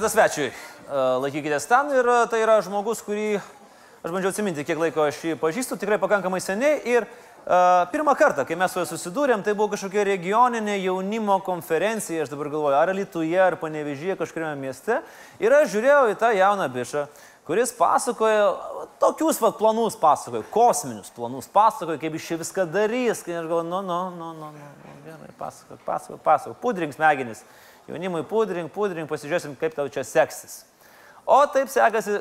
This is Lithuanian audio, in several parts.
Metas svečiui. E, Laikykitės ten ir e, tai yra žmogus, kurį aš bandžiau atsiminti, kiek laiko aš jį pažįstu, tikrai pakankamai seniai. Ir uh, pirmą kartą, kai mes su juo susidūrėm, tai buvo kažkokia regioninė jaunimo konferencija, aš dabar galvoju, ar Lietuvoje, ar Panevežyje, kažkuriame mieste. Ir aš žiūrėjau į tą jauną bišą, kuris pasakojo, tokius vat planus pasakojo, kosminius planus pasakojo, kaip jis čia viską darys. Kai aš galvoju, nu, nu, nu, nu, nu, gerai, pasakok, pasakok, pasakok, pudrink smegenis. Jaunimui pudrink, pudrink, pasižiūrėsim, kaip tau čia seksis. O taip sekasi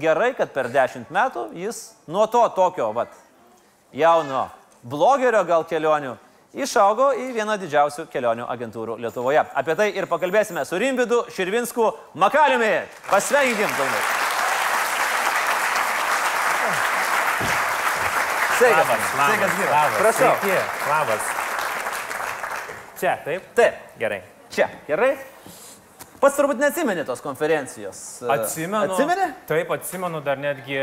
gerai, kad per dešimt metų jis nuo to tokio, vat, jauno blogerio gal kelionių išaugo į vieną didžiausių kelionių agentūrų Lietuvoje. Apie tai ir pakalbėsime su Rimbidu Širvinsku Makaliumi. Pasveikinkim, Tomai. Sveikas, Labas, sveikas, gyvas. labas. Prašau. Sveiki, labas. Čia, taip? Taip, Gerai. Čia, gerai. Pats turbūt neatsimeni tos konferencijos. Atsimenu. Atsimeni? Taip, atsimenu dar netgi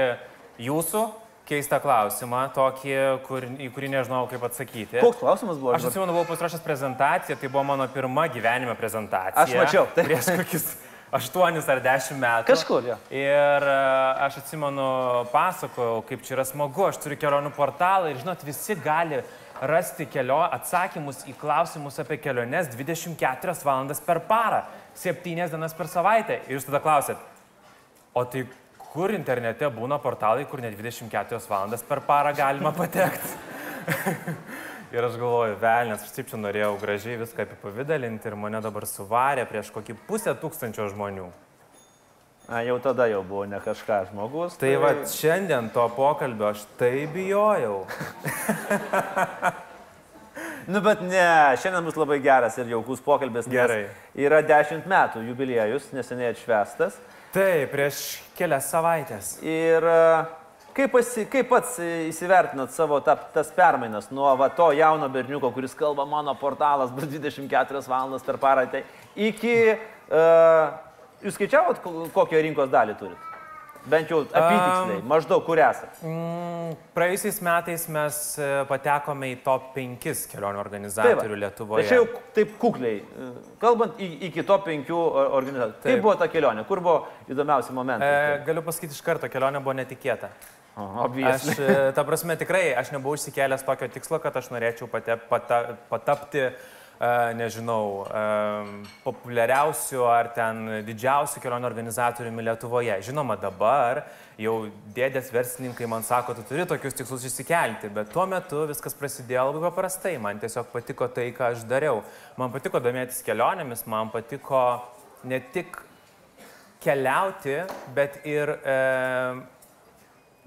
jūsų keistą klausimą, tokį, kur, į kurį nežinau kaip atsakyti. Koks klausimas buvo? Aš atsimenu, buvau pasiruošęs prezentaciją, tai buvo mano pirma gyvenime prezentacija. Aš mačiau, taip. Prieš kokius 8 ar 10 metų. Kažkur, jo. Ir e, aš atsimenu, pasakojau, kaip čia yra smagu, aš turiu kelionių portalą ir, žinot, visi gali rasti kelio atsakymus į klausimus apie keliones 24 valandas per parą, 7 dienas per savaitę. Ir jūs tada klausėt, o tai kur internete būna portalai, kur ne 24 valandas per parą galima patekti? ir aš galvoju, velnės, aš taip čia norėjau gražiai viską apipavydalinti ir mane dabar suvarė prieš kokį pusę tūkstančio žmonių. A, jau tada jau buvo ne kažką žmogus. Tai va, šiandien to pokalbio aš tai bijojau. Nu, bet ne, šiandien bus labai geras ir jaukus pokalbis. Gerai. Yra dešimt metų jubiliejus, neseniai atšvestas. Taip, prieš kelias savaitės. Ir e, kaip, pasi, kaip pats įsivertinat savo ta, tas permainas nuo va, to jauno berniuko, kuris kalba, mano portalas bus 24 valandas per parą, tai iki... Uh, jūs skaičiavot, ko- kokią rinkos dalį turit? Bent jau apytiksliai, maždaug kur esate. Mm, praėjusiais metais mes e, patekome į top 5 kelionių Tai organizatorių Lietuvoje. Tai čia jau taip kukliai, e, kalbant iki to penkių o- organizacijų. Kaip Taip. buvo ta kelionė, kur buvo įdomiausi momentai? E, galiu pasakyti iš karto, kelionė buvo netikėta. Aš, obviously. e, ta prasme, tikrai, aš nebuvau išsikėlęs tokio tikslo, kad aš norėčiau patep, pata, patapti, e, nežinau, populiariausiu ar ten didžiausiu kelionių organizatoriumi Lietuvoje. Žinoma, dabar jau dėdės verslininkai man sako, tu turi tokius tikslus išsikelti, bet tuo metu viskas prasidėjo labai paprastai. Man tiesiog patiko tai, ką aš dariau. Man patiko domėtis kelionėmis, man patiko ne tik keliauti, bet ir e,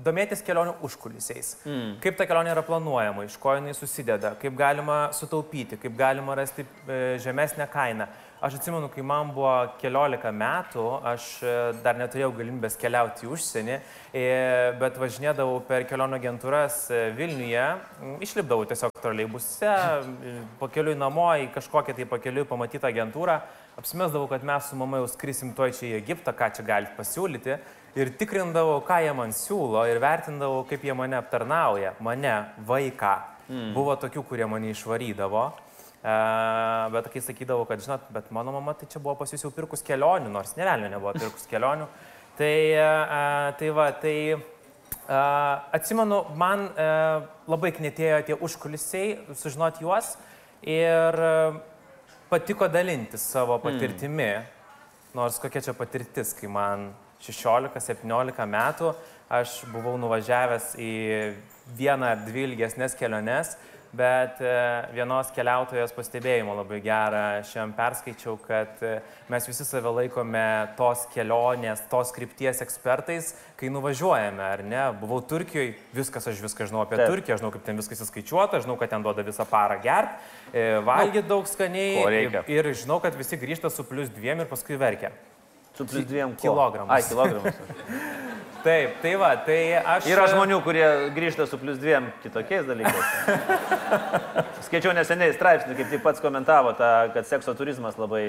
domėtis kelionių užkulisiais. Mm. Kaip ta kelionė yra planuojama, iš ko jinai susideda, kaip galima sutaupyti, kaip galima rasti e, žemesnę kainą. Aš atsimenu, kai man buvo keliolika metų, aš e, dar neturėjau galimybės keliauti į užsienį, e, bet važinėdavau per kelionių agentūras Vilniuje, išlipdavau tiesiog troleibuse, e, pakeliui namo į kažkokią tai pakeliui pamatytą agentūrą, apsimesdavau, kad mes su mama jau skrisim toj čia į Egiptą, ką čia galite pasiūlyti. Ir tikrindavau, ką jie man siūlo ir vertindavau, kaip jie mane aptarnauja. Mane, vaiką. Mm. Buvo tokių, kurie mane išvarydavo. E, bet kai sakydavau, kad, žinot, bet mano mama tai čia buvo pas jūs jau pirkus kelionių, nors nevelnio nebuvo pirkus kelionių. Tai, e, tai va, tai e, atsimenu, man e, labai knėtėjo tie užkulisiai, sužinoti juos ir e, patiko dalintis savo patirtimi. Nors kokia čia patirtis, kai man 16-17 metų aš buvau nuvažiavęs į vieną ar dvi ilgesnės keliones, bet e, vienos keliautojos pastebėjimo labai gerą šiandien perskaičiau, kad e, mes visi save laikome tos kelionės, tos krypties ekspertais, kai nuvažiuojame, ar ne? Buvau Turkijoje, viskas, aš viską žinau apie Taip. Turkiją, žinau, kaip ten viskas įskaičiuota, žinau, kad ten duoda visą parą gert, e, valgyti daug skaniai ir žinau, kad visi grįžta su plus dviem ir paskui verkia. Su plus dviem kilogramais. Ai, kilogramus. Taip, tai va, tai aš... Yra žmonių, kurie grįžta su plus dviem kitokiais dalykais. Skaičiau neseniai straipsnį, kaip tik pats komentavo, tą, kad sekso turizmas labai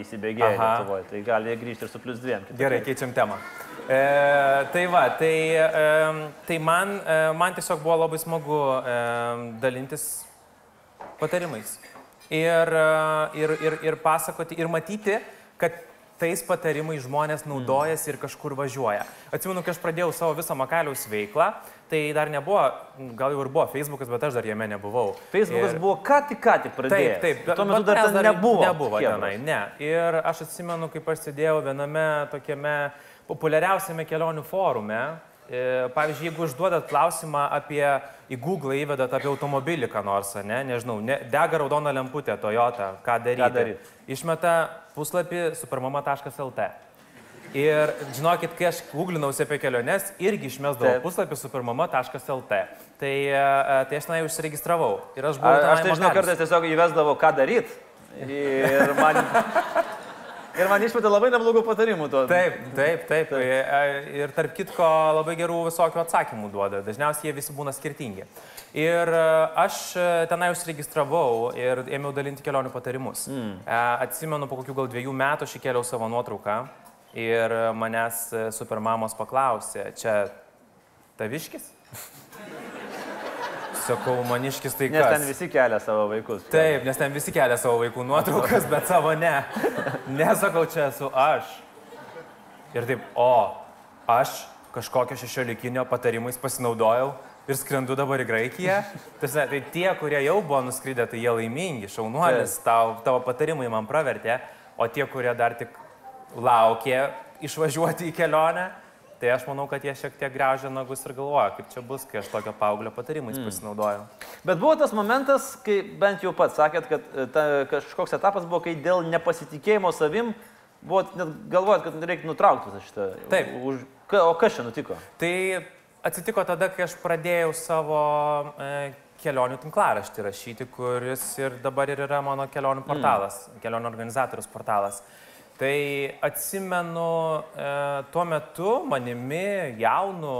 įsibėgėjo. Lietuvoje. Tai gali grįžti ir su plus dviem. kitokiais. Gerai, keičiam temą. E, tai va, tai, e, tai man, e, man tiesiog buvo labai smagu e, dalintis patarimais. Ir, e, ir, ir, ir pasakoti, ir matyti, kad tais patarimais žmonės naudojasi ir kažkur važiuoja. Atsimenu, kai aš pradėjau savo visą Makaliaus veiklą, tai dar nebuvo, gal jau ir buvo Facebookas, bet aš dar jame nebuvau. Facebookas ir... buvo ką tik, ką tik pradėjęs. Taip, taip. Tuo metu dar, dar nebuvo. Nebuvo tenai, ne. Ir aš atsimenu, kaip aš sėdėjau viename tokiame populiariausiame kelionių forume. E, pavyzdžiui, jeigu užduodat klausimą apie į Google įvedat apie automobilį, ką nors, ne, nežinau, ne, dega raudona lemputė Toyota, ką daryti. Ką daryti? Išmeta puslapį supermama.lt. Ir žinokit, kai aš googlinausi apie keliones, irgi išmesdavau puslapį supermama.lt. Tai, e, tai aš tenai užsiregistravau. Ir aš buvau... A, aš tai žinau, kartais tiesiog įvesdavau, ką daryti. Ir man... Ir man išmetė labai neblogų patarimų to. Taip, taip, taip. taip. E, ir tarp kitko labai gerų visokių atsakymų duoda. Dažniausiai jie visi būna skirtingi. Ir e, aš e, tenai užsiregistravau ir ėmiau dalinti kelionių patarimus. Mm. Atsimenu, po kokių gal dviejų metų aš įkėliau savo nuotrauką ir manęs supermamos paklausė, čia taviškis? Sakau, maniškis tai kas? Nes ten visi kelia savo vaikus. Taip, nes ten visi kelia savo vaikų nuotraukas, bet savo ne. Nesakau, čia esu aš. Ir taip, o, aš kažkokio šešiolikinio patarimais pasinaudojau ir skrendu dabar į Graikiją. Tarsi, tai tie, kurie jau buvo nuskridę, tai jie laimingi, šaunuolis, tavo, tavo patarimai man pravertė, o tie, kurie dar tik laukė išvažiuoti į kelionę, Tai aš manau, kad jie šiek tiek greužia nagus ir galvoja, kaip čia bus, kai aš tokio paauglio patarimais mm. pasinaudoju. Bet buvo tas momentas, kai bent jau pats sakėt, kad e, ta, kažkoks etapas buvo, kai dėl nepasitikėjimo savim buvo net galvojat, kad reikia nutraukti visą šitą. Taip. Už, o kas čia nutiko? Tai atsitiko tada, kai aš pradėjau savo e, kelionių tinklaraštį rašyti, kuris ir dabar ir yra mano kelionių mm. portalas, mm. kelionių organizatorius portalas. Tai atsimenu, e, tuo metu manimi jaunų,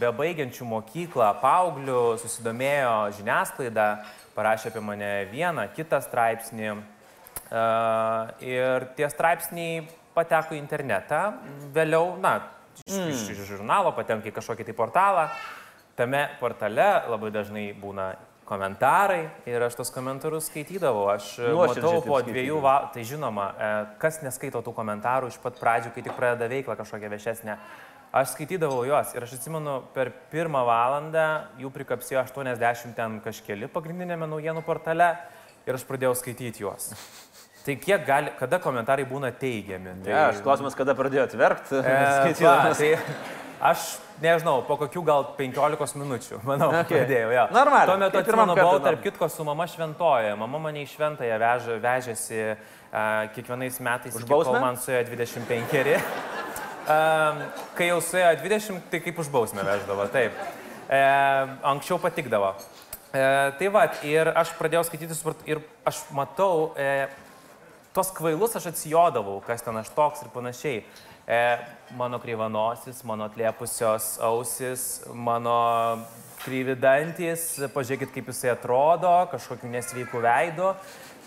bebaigiančių mokyklą, paauglių susidomėjo žiniasklaida, parašė apie mane vieną, kitą straipsnį. E, ir tie straipsniai pateko į internetą. Vėliau, na, iš, mm. iš, iš žurnalo patenka į kažkokį tai portalą. Tame portale labai dažnai būna komentarai ir aš tos komentarus skaitydavau. Aš e, matau po dviejų valandų, tai žinoma, e, kas neskaito tų komentarų iš pat pradžių, kai tik pradeda veiklą kažkokią viešesnę. Aš skaitydavau juos ir aš atsimenu, per pirmą valandą jų prikapsėjo 80 ten kažkeli pagrindinėme naujienų portale ir aš pradėjau skaityti juos. Tai kiek gali, kada komentarai būna teigiami? Tai... Ja, aš klausimas, kada pradėjote verkti? E, va, tai, Aš nežinau, po kokių gal 15 minučių, manau, okay. pradėjau. Ja. Normaliai. Tuo metu atsimenu, buvau tarp kitko su mama šventoje. Mama mane į šventąją vež, vežėsi uh, kiekvienais metais, kol man suėjo 25. Um, kai jau suėjo 20, tai kaip už bausmę veždavo, taip. E, anksčiau patikdavo. E, tai va, ir aš pradėjau skaityti ir aš matau, e, tos kvailus aš atsijodavau, kas ten aš toks ir panašiai. E, mano kryvanosis, mano atliepusios ausis, mano kryvidantis, pažiūrėkit, kaip jisai atrodo, kažkokiu nesveiku veidu.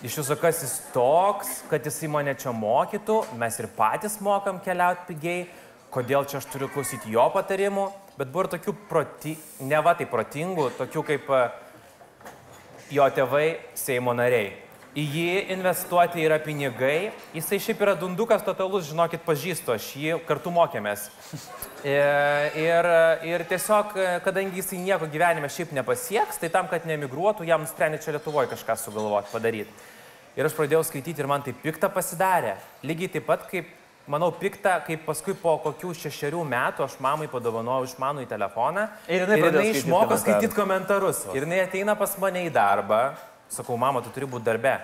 Iš jūsų kas jis toks, kad jisai mane čia mokytų, mes ir patys mokam keliauti pigiai, kodėl čia aš turiu klausyti jo patarimų, bet buvo ir tokių, proti, ne va tai protingų, tokių kaip e, jo tėvai Seimo nariai į jį investuoti yra pinigai. Jisai šiaip yra dundukas totalus, žinokit, pažįstu, aš jį kartu mokėmės. E, ir, ir tiesiog, kadangi jisai nieko gyvenime šiaip nepasieks, tai tam, kad neemigruotų, jam nusprendė čia Lietuvoje kažką sugalvoti, padaryti. Ir aš pradėjau skaityti ir man tai piktą pasidarė. Lygiai taip pat kaip, manau, piktą, kaip paskui po kokių šešerių metų aš mamai padovanojau išmanų į telefoną. Ir jinai, ir jinai išmoko skaityti komentarus. Ir jinai ateina pas mane į darbą Sakau, mama, tu turi būti darbe.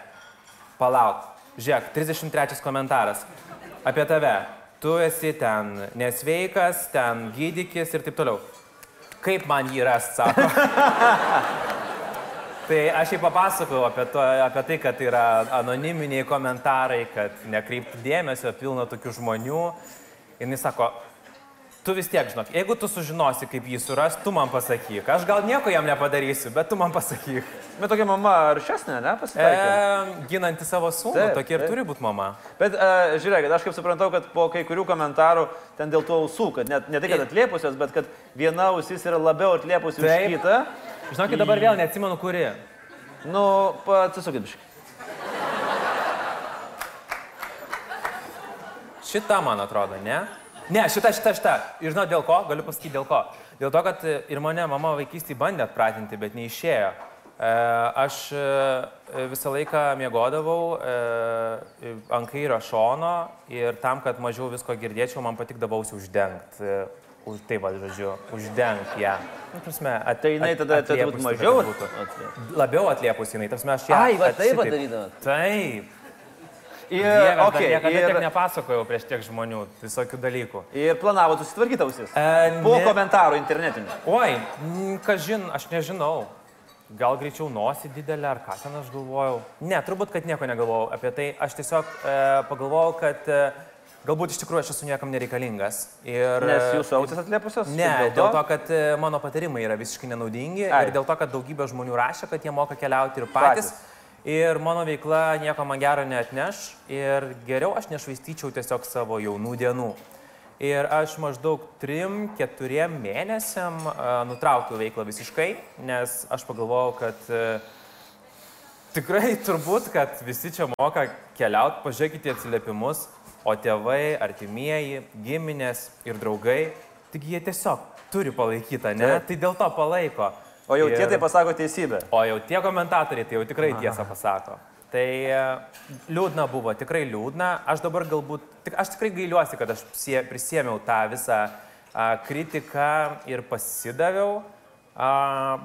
Palauk. Žiūrėk, 33 komentaras. Apie tave. Tu esi ten nesveikas, ten gydykis ir taip toliau. Kaip man jį rast, sako. tai aš jai papasakau apie, to, apie tai, kad yra anoniminiai komentarai, kad nekreipti dėmesio, pilna tokių žmonių. Ir jis sako, tu vis tiek žinok, jeigu tu sužinosi, kaip jį suras, tu man pasakyk. Aš gal nieko jam nepadarysiu, bet tu man pasakyk. Bet tokia mama aršesnė, ne, pasitaikė? E, ginanti savo sūnų, tokia ir taip. turi būti mama. Bet e, žiūrėkit, aš kaip suprantu, kad po kai kurių komentarų ten dėl to ausų, kad net, ne tai, kad atliepusios, bet kad viena ausis yra labiau atliepusi už kitą. Žinokit, dabar vėl neatsimenu, kuri. Nu, atsisukit biškai. Šita, man atrodo, ne? Ne, šita, šita, šita. Ir žinau dėl ko, galiu pasakyti dėl ko. Dėl to, kad ir mane mama vaikystėje bandė atpratinti, bet neišėjo. E, aš e, visą laiką miegodavau e, ant kairio šono ir tam, kad mažiau visko girdėčiau, man patikdavausi uždengti. Už tai, va, žodžiu, uždengti ją. Nu, prasme, at, Tai jinai tada atliepusi turbūt tokia mažiau. Labiau atliepusi jinai, tarsi aš ją. Ai, va, taip šitaip- padarydavot. Taip. Ir, Dieve, okay, niekada tiek ir, nepasakojau prieš tiek žmonių, visokių dalykų. ir planavo susitvarkyti ausis. E, Po ne. komentarų internetinių. Oi, kažin, aš nežinau. Gal greičiau nosį didelę ar ką ten aš galvojau. Ne, turbūt, kad nieko negalvojau apie tai. Aš tiesiog e, pagalvojau, kad e, galbūt iš tikrųjų aš esu niekam nereikalingas. Ir, Nes jūsų ausis atliepusios? Ne, Tik dėl to, kad e, mano patarimai yra visiškai nenaudingi Ai. ir dėl to, kad daugybė žmonių rašė, kad jie moka keliauti ir patys. Patys. Ir mano veikla nieko man gero neatneš ir geriau aš nešvaistyčiau tiesiog savo jaunų dienų. Ir aš maždaug 3-4 mėnesiam nutraukiau veiklą visiškai, nes aš pagalvojau, kad e, tikrai turbūt, kad visi čia moka keliauti, pažiūrėkite atsiliepimus, o tėvai, artimieji, giminės ir draugai, tik jie tiesiog turi palaikyti, ne? Tai dėl to palaiko. O jau Ir- tie tai pasako teisybę. O jau tie komentatoriai tai jau tikrai tiesą pasako. Tai e, liūdna buvo, tikrai liūdna. Aš dabar galbūt, tik, aš tikrai gailiuosi, kad aš prisėmiau tą visą a, kritiką ir pasidaviau, a,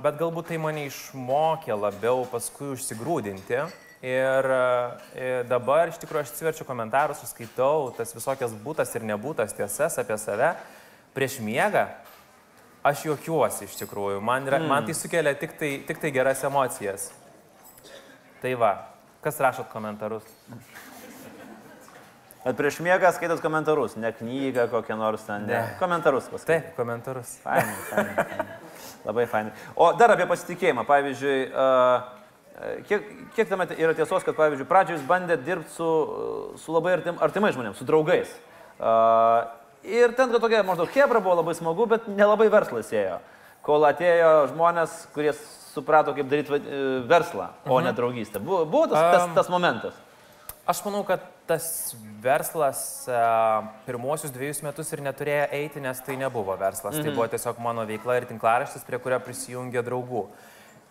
bet galbūt tai mane išmokė labiau paskui užsigrūdinti. Ir e, dabar iš tikrųjų aš atsiverčiu komentarus, skaitau tas visokias būtas ir nebūtas tiesas apie save prieš miegą. Aš juokiuosi iš tikrųjų, man, yra, mm. man tai sukelia tik tai, tik tai geras emocijas. Tai va, kas rašot komentarus? Bet prieš miegą skaitot komentarus, ne knygą kokią nors ten. Ne. Ne. Komentarus paskaitot. Taip, komentarus. Fainai, fainai. Labai fainai. O dar apie pasitikėjimą. Pavyzdžiui, uh, kiek, kiek tam yra tiesos, kad, pavyzdžiui, pradžioje jūs bandėte dirbti su, su labai artim, artimai žmonėmis, su draugais. Uh, ir ten, tokia maždaug hebra buvo labai smagu, bet nelabai verslas ėjo. Kol atėjo žmonės, kurie suprato, kaip daryti uh, verslą, o ne draugystę. Buvo, buvo tas, tas, Am. tas momentas. Aš manau, kad tas verslas a, pirmosius dviejus metus ir neturėjo eiti, nes tai nebuvo verslas. Mhm. Tai buvo tiesiog mano veikla ir tinklaraštis, prie kurio prisijungė draugų.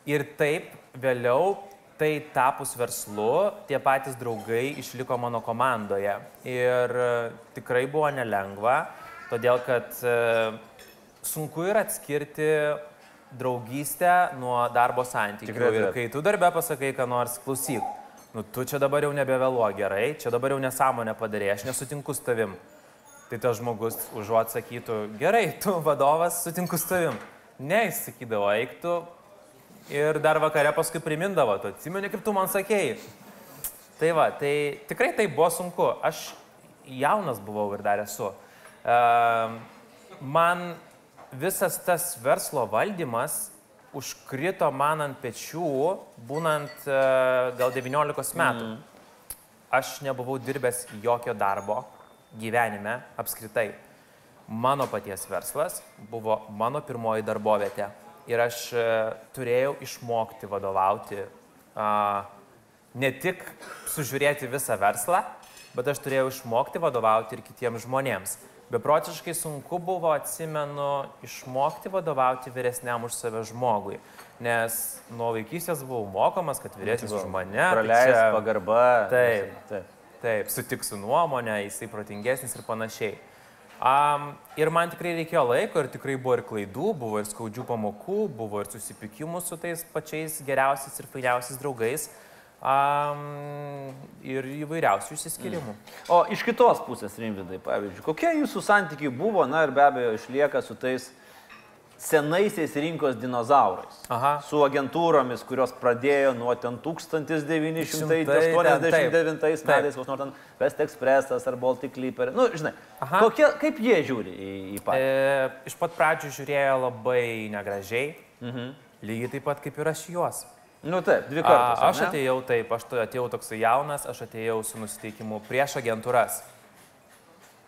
Ir taip vėliau tai tapus verslu, tie patys draugai išliko mano komandoje. Ir e, tikrai buvo nelengva, todėl kad e, sunku yra atskirti draugystę nuo darbo santykių. Tikrai ir kai tu darbę pasakai, ką nors klausyk, nu tu čia dabar jau nebevėluo gerai, čia dabar jau nesąmonę padarė, aš nesutinku su tavim. Tai tas žmogus užuot sakytų, gerai, tu vadovas, sutinku su tavim. Ne, jis sakydavo, eik tu. Ir dar vakare paskui primindavo, tu atsimeni, kaip tu man sakėjai. Tai va, tai tikrai tai buvo sunku. Aš jaunas buvau ir dar esu. Ehm, Man visas tas verslo valdymas užkrito man ant pečių, būnant e, gal 19 metų. Aš nebuvau dirbęs jokio darbo gyvenime apskritai. Mano paties verslas buvo mano pirmoji darbovietė. Ir aš e, turėjau išmokti vadovauti, ne tik sužiūrėti visą verslą, bet aš turėjau išmokti vadovauti ir kitiems žmonėms. Beprotiškai sunku buvo, atsimenu, išmokti vadovauti vyresniam už save žmogui. Nes nuo vaikystės buvau mokomas, kad vyresnis už mane. tai Praleis, čia- pagarba. Taip. taip. Taip, sutiks su nuomonė, jisai protingesnis ir panašiai. Um, ir man tikrai reikėjo laiko ir tikrai buvo ir klaidų, buvo ir skaudžių pamokų, buvo ir susipykimų su tais pačiais geriausiais ir fainiausiais draugais um, ir įvairiausių išsiskirimų. O iš kitos pusės, Rimvidai, pavyzdžiui, kokie jūsų santykiai buvo, na ir be abejo išlieka su tais senaisiais rinkos dinozaurais? Aha. Su agentūromis, kurios pradėjo nuo ten 1989 Šimtai, metais, koks nors ten West Expressas ar Baltic Clipper. Nu, žinai, Aha. kokie, kaip jie žiūri į, į patį? E, iš pat pradžių žiūrėjo labai negražiai, mhm. lygiai taip pat kaip ir aš juos. Nu taip, dvi A, kartus. aš atėjau taip, aš tu- atėjau toksai jaunas, aš atėjau su nusiteikimu prieš agentūras.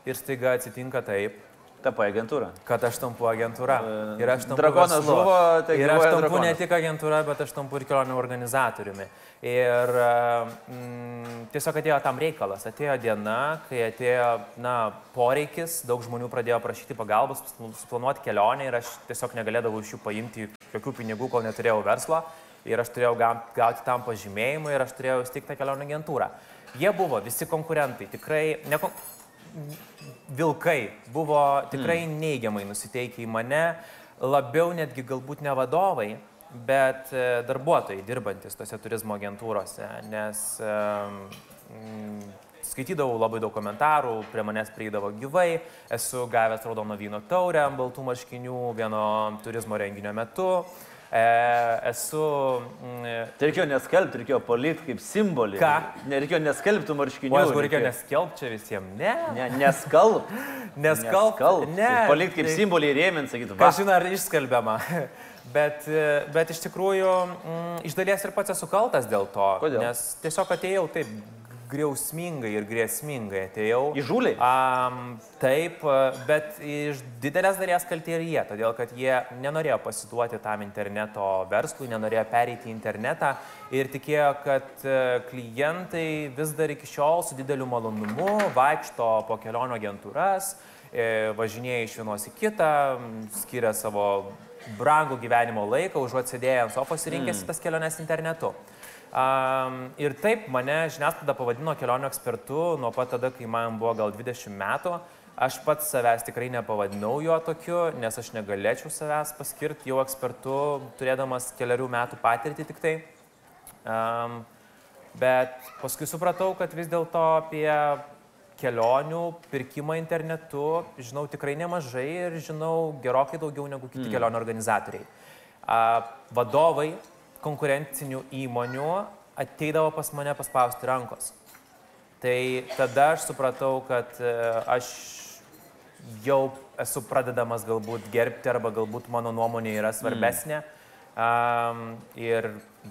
Ir staiga atsitinka taip, Tapai agentūra. kad aš tampu agentūra. E, Ir aš tampu drakonas verslu. žuvo, tai Ir aš tampu ne drakonas. tik agentūra, bet aš tampu ir kelionių organizatoriumi. Ir mm, tiesiog atėjo tam reikalas. Atėjo diena, kai atėjo na, poreikis, daug žmonių pradėjo prašyti pagalbos, suplanuoti kelionę ir aš tiesiog negalėdavau iš jų paimti jokių pinigų, kol neturėjau verslo. Ir aš turėjau ga- gauti tam pažymėjimą ir aš turėjau įsteigti kelionių agentūrą. Jie buvo visi konkurentai, tikrai ne, vilkai buvo tikrai neigiamai nusiteikę į mane, labiau netgi galbūt ne vadovai, bet e, darbuotojai dirbantis tose turizmo agentūrose, nes mm, skaitydavau labai daug komentarų, prie manęs prieidavo gyvai, esu gavęs raudono vyno taurę ant baltų marškinių vieno turizmo renginio metu, e, esu mm, Tai reikėjo neskelbti, reikėjo palikti kaip simbolį. Ką? Nereikėjo neskelbti marškinių. O jeigu reikėjo neskelbti čia visiems, ne. Ne, neskalb. Neskalb, ne. Palikti kaip simbolį rėmint, sakytų. va. Kažin ar išskelbiama. Bet, e, bet iš tikrųjų, mm, iš dalies ir pats esu kaltas dėl to. Kodėl? Nes tiesiog atėjau taip griausmingai ir grėsmingai atėjau. Įžūliai? Um, taip, bet iš didelės dalies kaltė ir jie, todėl kad jie nenorėjo pasiduoti tam interneto verslui, nenorėjo pereiti į internetą ir tikėjo, kad e, klientai vis dar iki šiol su dideliu malonumu vaikšto po kelionių agentūras, e, važinėja iš vienos į kitą, skiria savo brangų gyvenimo laiką, užuot sėdėję ant sofos ir rinkėsi tas keliones internetu. Um, ir taip mane žiniasklaida pavadino kelionių ekspertu nuo pat tada, kai man buvo gal 20 metų. Aš pats savęs tikrai nepavadinau jo tokiu, nes aš negalėčiau savęs paskirti jau ekspertu, turėdamas keliarių metų patirtį tik tai. Um, bet paskui supratau, kad vis dėlto apie kelionių pirkimą internetu žinau tikrai nemažai ir žinau gerokai daugiau negu kiti mm. kelionių organizatoriai. A, vadovai konkurencinių įmonių ateidavo pas mane paspausti rankos. Tai tada aš supratau, kad e, aš jau esu pradedamas galbūt gerbti arba galbūt mano nuomonė yra svarbesnė. Mm. Um, ir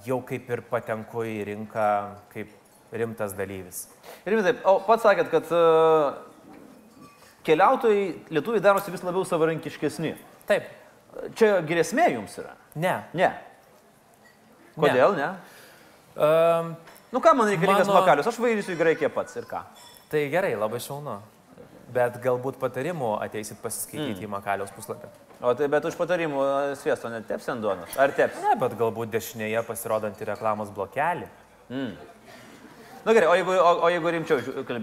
jau kaip ir patenku į rinką kaip rimtas dalyvis. Ir taip, o pats sakėt, kad uh, keliautojai lietuviai darosi vis labiau savarankiškesni. Taip, Čia grėsmė jums yra? ne. Ne. Kodėl ne? Um, Nu ką man reikalingas Mano- makalius, aš vairysiu į Graikiją pats ir ką. tai gerai, labai šaunu. Bet galbūt patarimų ateisit pasiskaityti mm. į Makaliaus puslapį. O tai bet už patarimų e, sviesto neteps ant duonos. Ar teps? Ne, bet galbūt dešinėje pasirodantį reklamos blokelį. Na gerai, o jeigu, o, o jeigu rimčiau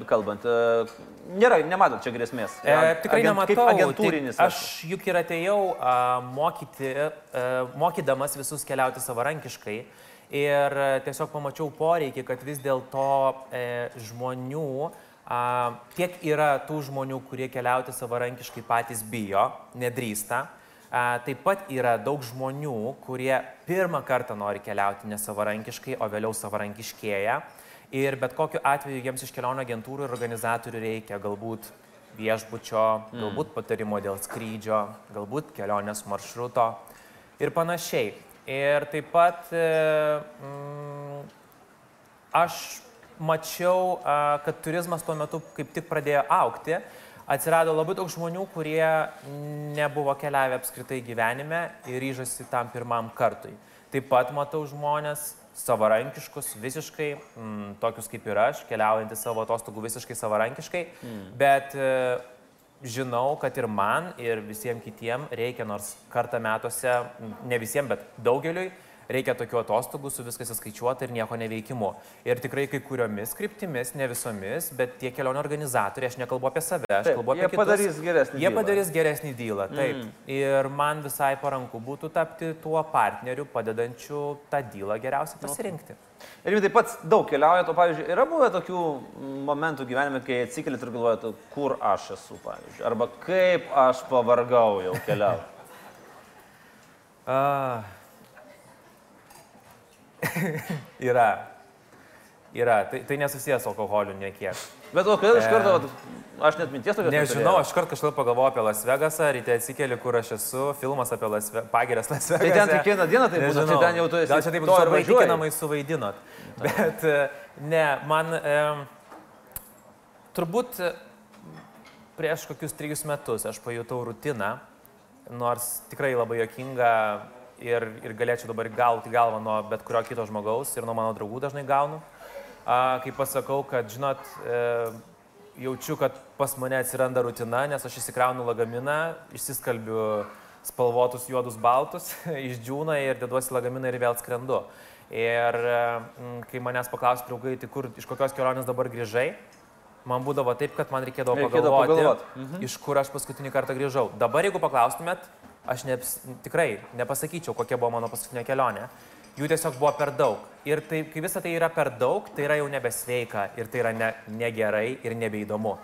kalbant, e, nėra, nematot čia grėsmės. E, tikrai Agent- nematau. Kaip agentūrinis. Aš juk ir atėjau a, mokyti, a, mokydamas visus keliauti savarankiškai. Ir tiesiog pamačiau poreikį, kad vis dėlto e, žmonių, a, tiek yra tų žmonių, kurie keliauti savarankiškai patys bijo, nedrįsta. A, taip pat yra daug žmonių, kurie pirmą kartą nori keliauti nesavarankiškai, o vėliau savarankiškėja. Ir bet kokiu atveju jiems iš kelionių agentūrų ir organizatorių reikia galbūt viešbučio, galbūt patarimo dėl skrydžio, galbūt kelionės maršruto ir panašiai. Ir taip pat e, mm, aš mačiau, a, kad turizmas tuo metu kaip tik pradėjo aukti. Atsirado labai daug žmonių, kurie nebuvo keliavę apskritai gyvenime ir ryžosi tam pirmam kartui. Taip pat matau žmonės savarankiškus, visiškai, mm, tokius kaip ir aš, keliaujantys savo atostogų visiškai savarankiškai, mm. bet e, žinau, kad ir man, ir visiems kitiems reikia nors kartą metuose, m, ne visiems, bet daugeliui, reikia tokių atostogų su viskas įskaičiuota ir nieko neveikimu. Ir tikrai kai kuriomis kryptimis, ne visomis, bet tie kelionių organizatoriai, aš nekalbu apie save, aš Taip, kalbu apie jie kitus. padarys geresnį Jie dylą. padarys geresnį dylą, taip. Mm. Ir man visai paranku būtų tapti tuo partneriu, padedančiu tą dylą geriausiai pasirinkti. Ir jūs taip pat daug keliaujate, pavyzdžiui, yra buvę tokių momentų gyvenime, kai atsikeliat ir galvojate, kur aš esu, pavyzdžiui, arba kaip aš pavargau jau keliauti. Uh, yra. Yra. Tai, tai nesusijęs su alkoholiu niekiek. Bet o kodėl iš karto, vat, aš net minties tokios Nežinau, aš kart kažkaip pagalvojau apie Las Vegasą, ryte atsikeli, kur aš esu, filmas apie Las Ve pagirias Las Vegasą. Tai ten kiekvieną dieną tai būna, tai ten jau tu esi. Gal čia taip to ir įtikinamai suvaidinot. Bet e, ne, man e, turbūt e, prieš kokius trejus metus aš pajutau rutiną, nors tikrai labai jokinga ir, ir galėčiau dabar gauti galvą nuo bet kurio kito žmogaus ir nuo mano draugų dažnai gaunu. A, kai pasakau, kad, žinot, e, jaučiu, kad pas mane atsiranda rutina, nes aš įsikraunu lagaminą, išsiskalbiu spalvotus juodus baltus, išdžiūna ir deduosi lagaminą ir vėl skrendu. Ir kai manęs paklausė draugai, tai kur, iš kokios kelionės dabar grįžai, man būdavo taip, kad man reikėdavo, reikėdavo pagalvoti, pagalvoti. Mhm. iš kur aš paskutinį kartą grįžau. Dabar, jeigu paklaustumėt, aš ne, tikrai nepasakyčiau, kokia buvo mano paskutinė kelionė. Jų tiesiog buvo per daug. Ir tai, kai visa tai yra per daug, tai yra jau nebesveika ir tai yra ne, negerai ir nebeįdomu.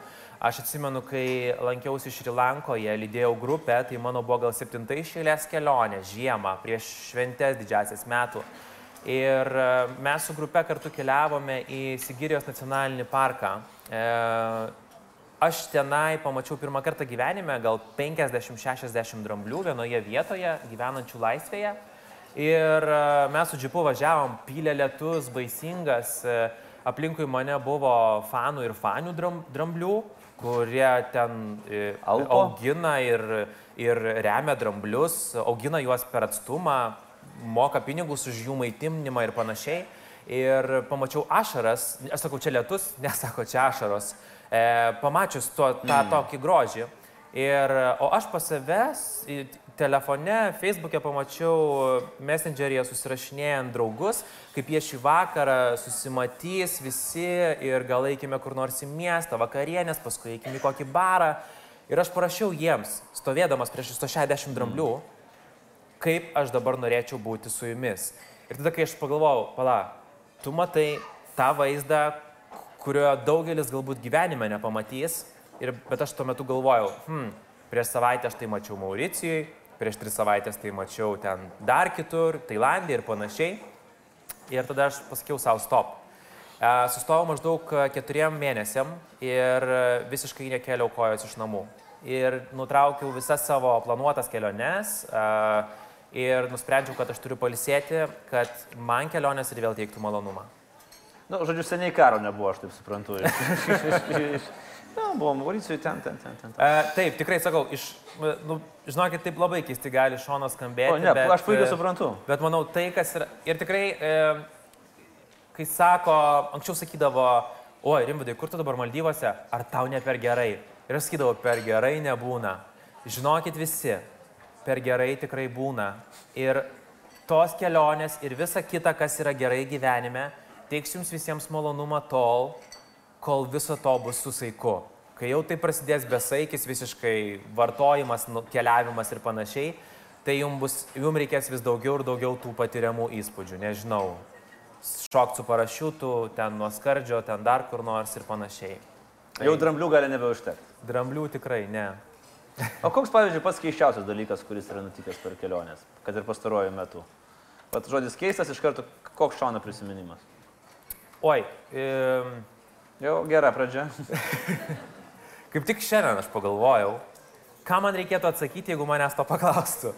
Aš atsimenu, kai lankiausi Šrilankoje, lydėjau grupę, tai mano buvo gal septinta išėlės kelionė, žiemą, prieš šventės didžiasias metų. Ir e, mes su grupe kartu keliavome į Sigirijos nacionalinį parką. E, Aš tenai pamačiau pirmą kartą gyvenime gal 50-60 dramblių vienoje vietoje, gyvenančių laisvėje. Ir e, mes su džipu važiavom, pylė lietus, baisingas, e, aplinkui mane buvo fanų ir fanių dramblių, kurie ten e, Alpo. augina ir, ir remia dramblius, augina juos per atstumą, moka pinigus už jų maitinimą ir panašiai. Ir pamačiau ašaras, aš sakau, čia lietus, nesako, čia ašaros e, pamačius to, tą mm. tokį grožį. Ir, o aš pas savęs telefone, Facebook'e pamačiau Messenger'yje susirašinėjant draugus, kaip jie šį vakarą susimatys visi ir gal eikime kur nors į miestą, vakarienės, paskui eikime į kokį barą. Ir aš parašiau jiems, stovėdamas prieš 160 dramblių, kaip aš dabar norėčiau būti su jumis. Ir tada, kai aš pagalvojau, pala, tu matai tą vaizdą, kurio daugelis galbūt gyvenime nepamatys. Ir, bet aš tuo metu galvojau, hmm, prieš savaitę aš tai mačiau Mauricijui, prieš tris savaitės tai mačiau ten dar kitur, Tailandė ir panašiai. Ir tada aš pasakiau savo stop. E, sustojau maždaug keturiem mėnesiam ir visiškai nekėliau kojos iš namų. Ir nutraukiau visas savo planuotas keliones e, ir nusprendžiau, kad aš turiu palisėti, kad man kelionės ir vėl teiktų malonumą. Na, nu, žodžiu, seniai karo nebuvo, aš taip suprantu. Na, buvom Mauricijui ten, ten, ten. ten. E, taip, tikrai sakau, iš, nu, žinokit, taip labai keisti gali šono skambėti. O, ne, bet, aš puikiai suprantu. Bet manau, tai, kas yra. Ir tikrai, e, kai sako, anksčiau sakydavo, oi, Rimbudai, kur tu dabar Maldyvose, ar tau ne per gerai? Ir aš sakydavau, per gerai nebūna. Žinokit visi, per gerai tikrai būna. Ir tos kelionės ir visa kita, kas yra gerai gyvenime, teiks jums visiems malonumą tol, kol viso to bus su saiku. Kai jau tai prasidės besaikis, visiškai vartojimas, nu, keliavimas ir panašiai, tai jums, bus, jums reikės vis daugiau ir daugiau tų patiriamų įspūdžių. Nežinau, šokti su parašiutu, ten nuo skardžio, ten dar kur nors ir panašiai. Tai... Jau dramblių gali nebeužtekti. Dramblių tikrai ne. o koks, pavyzdžiui, pats keiščiausias dalykas, kuris yra nutikęs per keliones, kad ir pastaruoju metu? Pat žodis keistas iš karto, koks šauna prisiminimas? Oi. E... Jau gera pradžia. Kaip tik šiandien aš pagalvojau, ką man reikėtų atsakyti, jeigu manęs to paklaustų.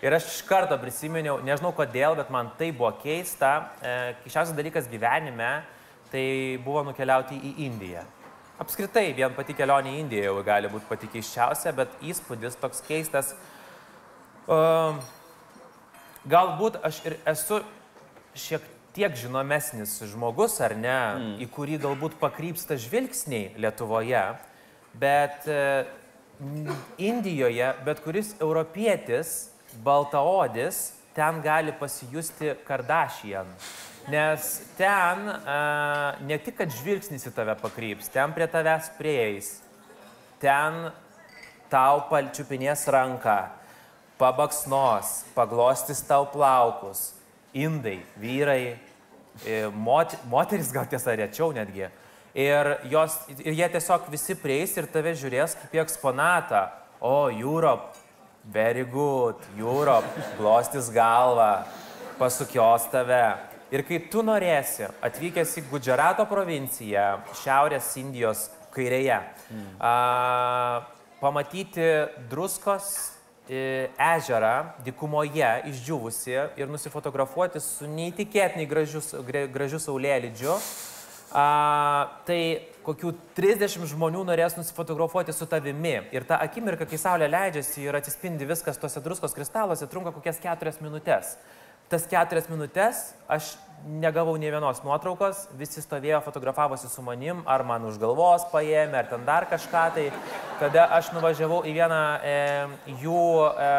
Ir aš iš karto prisiminiau, nežinau kodėl, bet man tai buvo keista. E, Keiščiausias dalykas gyvenime tai buvo nukeliauti į Indiją. Apskritai, vien pati kelionė į Indiją jau gali būti pati keiščiausia, bet įspūdis toks keistas. Galbūt aš ir esu šiek tiek žinomesnis žmogus, ar ne, mm. į kurį galbūt pakrypsta žvilgsniai Lietuvoje, bet e, Indijoje bet kuris europietis, baltaodis, ten gali pasijusti Kardashian. Nes ten a, e, ne tik, kad žvilgsnis į tave pakryps, ten prie tavęs prieis, ten tau palčiupinės ranką, pabaksnos, paglostis tau plaukus, indai, vyrai, e, mot, moteris gal tiesa rečiau netgi. Ir, jos, ir jie tiesiog visi prieis ir tave žiūrės kaip į eksponatą. O, Europe, very good, Europe, glostis galvą, pasukios tave. Ir kai tu norėsi, atvykęs į Gudžarato provinciją, Šiaurės Indijos kairėje, mm. a, pamatyti druskos ežerą dikumoje išdžiūvusi ir nusifotografuoti su neįtikėtinai gražiu, gražiu saulėlydžiu, A, tai kokių 30 žmonių norės nusifotografuoti su tavimi. Ir ta akimirka, kai saulė leidžiasi ir atsispindi viskas tuose druskos kristaluose, trunka kokias 4 minutės. Tas 4 minutės aš negavau nei vienos nuotraukos, visi stovėjo, fotografavosi su manim, ar man už galvos paėmė, ar ten dar kažką. Tai kada aš nuvažiavau į vieną e, jų, e,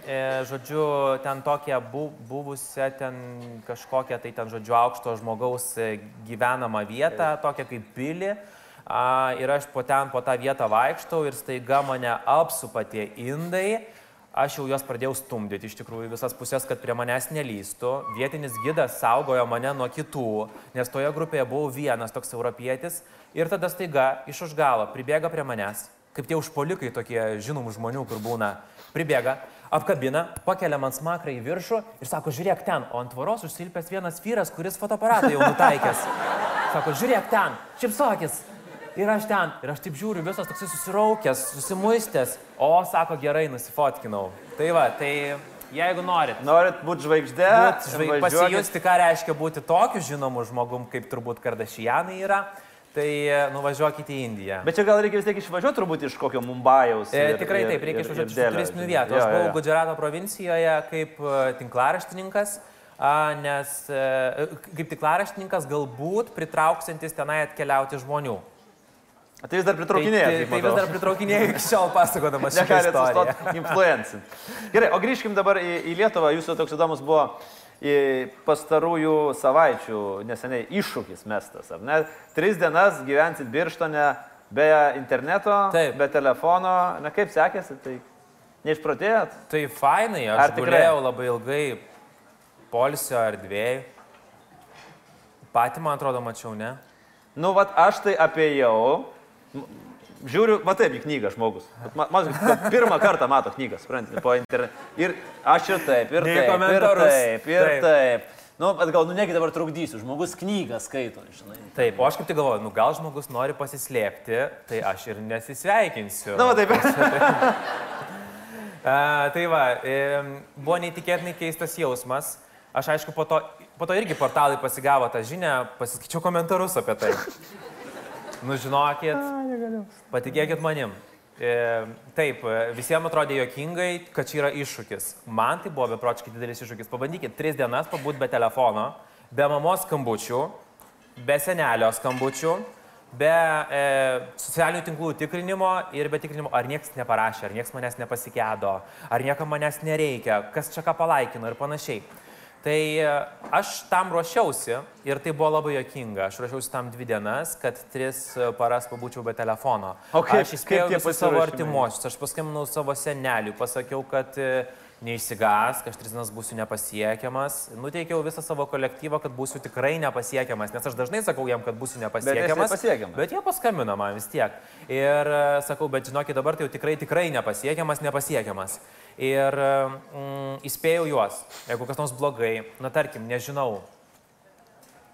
e, žodžiu, ten tokią bu, buvusią, ten kažkokią, tai ten, žodžiu, aukšto žmogaus e, gyvenamą vietą, tokią kaip pilį. A, ir aš po ten, po tą vietą vaikštau ir staiga mane apsupa tie indai aš jau juos pradėjau stumdyti iš tikrųjų visas pusės, kad prie manęs nelystų. Vietinis gidas saugojo mane nuo kitų, nes toje grupėje buvau vienas toks europietis. Ir tada staiga iš už galo pribėga prie manęs, kaip tie užpolikai tokie žinomų žmonių, kur būna, pribėga, apkabina, pakelia man smakrą į viršų ir sako, žiūrėk ten, o ant tvoros užsilpęs vienas vyras, kuris fotoaparatą jau nutaikęs. Sako, žiūrėk ten, šipsokis, Ir aš ten, ir aš taip žiūriu, visas toksai susiraukęs, susimuistęs. O, sako, gerai, nusifotkinau. Tai va, tai jeigu norit. Norit būti žvaigždė, būt žvaig... pasijusti, ką reiškia būti tokiu žinomu žmogum, kaip turbūt Kardašijanai yra. Tai nuvažiuokite į Indiją. Bet čia gal reikia vis tiek išvažiuoti turbūt iš kokio Mumbajaus. Ir, e, tikrai ir, taip, reikia išvažiuoti iš turistinių vietų. Aš buvau Gudžerato provincijoje kaip e, tinklaraštininkas, nes e, kaip tinklaraštininkas galbūt pritrauksantis tenai atkeliauti žmonių. Tai vis dar pritraukinėja. Tai, tai, tai vis dar pritraukinėja iki šiol pasakodamas šią istoriją. Influencing. Gerai, o grįžkim dabar į, į Lietuvą. Jūsų toks įdomus buvo pastarųjų savaičių neseniai iššūkis mestas. Ne? Tris dienas gyvensit birštone be interneto, Taip. be telefono. Na kaip sekėsi, tai neišprotėjot? Tai fainai, aš gulėjau labai ilgai polsio erdvėjai. Pati, man atrodo, mačiau, ne? Nu, vat aš tai apėjau Žiūriu, matai į knygą žmogus. Man, pirmą kartą mato knygą, suprantate, po internetu. Ir aš ir taip, ir taip, ir taip, ir taip. taip. Nu, bet gal, nu negi dabar trukdysiu, žmogus knygą skaito, žinai. Taip, o aš kaip tik galvoju, nu gal žmogus nori pasislėpti, tai aš ir nesisveikinsiu. Na, taip. A, tai va, buvo neįtikėtinai keistas jausmas. Aš aišku, po to, po to irgi portalai pasigavo tą žinią, pasiskaičiau komentarus apie tai. Nu, žinokit, patikėkit manim. E, taip, visiems atrodė jokingai, kad čia yra iššūkis. Man tai buvo beprotiškai didelis iššūkis. Pabandykit tris dienas pabūti be telefono, be mamos skambučių, be senelio skambučių, be e, socialinių tinklų tikrinimo ir be tikrinimo, ar niekas neparašė, ar niekas manęs nepasikėdo, ar niekam manęs nereikia, kas čia ką palaikino ir panašiai. Tai e, aš tam ruošiausi ir tai buvo labai jokinga. Aš ruošiausi tam dvi dienas, kad tris e, paras pabūčiau be telefono. O kaip, aš įspėjau savo artimuosius, aš paskambinau savo seneliui, pasakiau, kad e, neišsigas, kad aš tris dienas būsiu nepasiekiamas. Nuteikiau visą savo kolektyvą, kad būsiu tikrai nepasiekiamas, nes aš dažnai sakau jiem, kad būsiu nepasiekiamas. Bet, bet jie paskambina man vis tiek. Ir e, sakau, bet žinokit, dabar tai jau tikrai, tikrai nepasiekiamas, nepasiekiamas. Ir mm, įspėjau juos, jeigu kas nors blogai, na tarkim, nežinau,